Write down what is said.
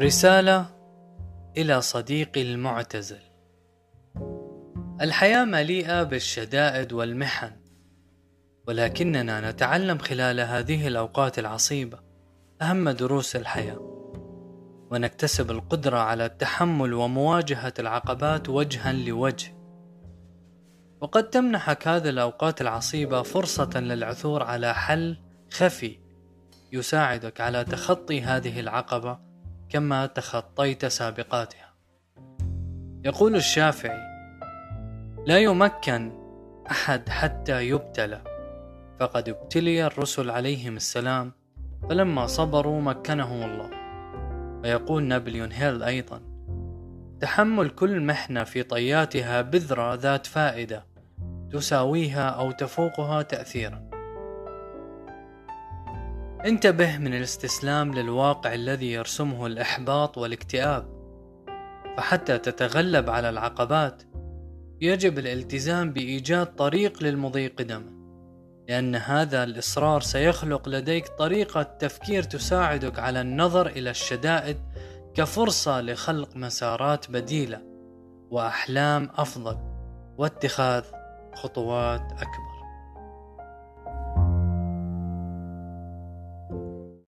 رسالة إلى صديقي المعتزل. الحياة مليئة بالشدائد والمحن ولكننا نتعلم خلال هذه الأوقات العصيبة أهم دروس الحياة ونكتسب القدرة على التحمل ومواجهة العقبات وجها لوجه. وقد تمنحك هذه الأوقات العصيبة فرصة للعثور على حل خفي يساعدك على تخطي هذه العقبة كما تخطيت سابقاتها. يقول الشافعي: لا يمكن أحد حتى يبتلى، فقد ابتلي الرسل عليهم السلام فلما صبروا مكنهم الله. ويقول نابليون هيل أيضا: تحمل كل محنة في طياتها بذرة ذات فائدة تساويها أو تفوقها تأثيرا. انتبه من الاستسلام للواقع الذي يرسمه الإحباط والاكتئاب فحتى تتغلب على العقبات يجب الالتزام بإيجاد طريق للمضي قدما لأن هذا الإصرار سيخلق لديك طريقة تفكير تساعدك على النظر إلى الشدائد كفرصة لخلق مسارات بديلة وأحلام أفضل واتخاذ خطوات أكبر.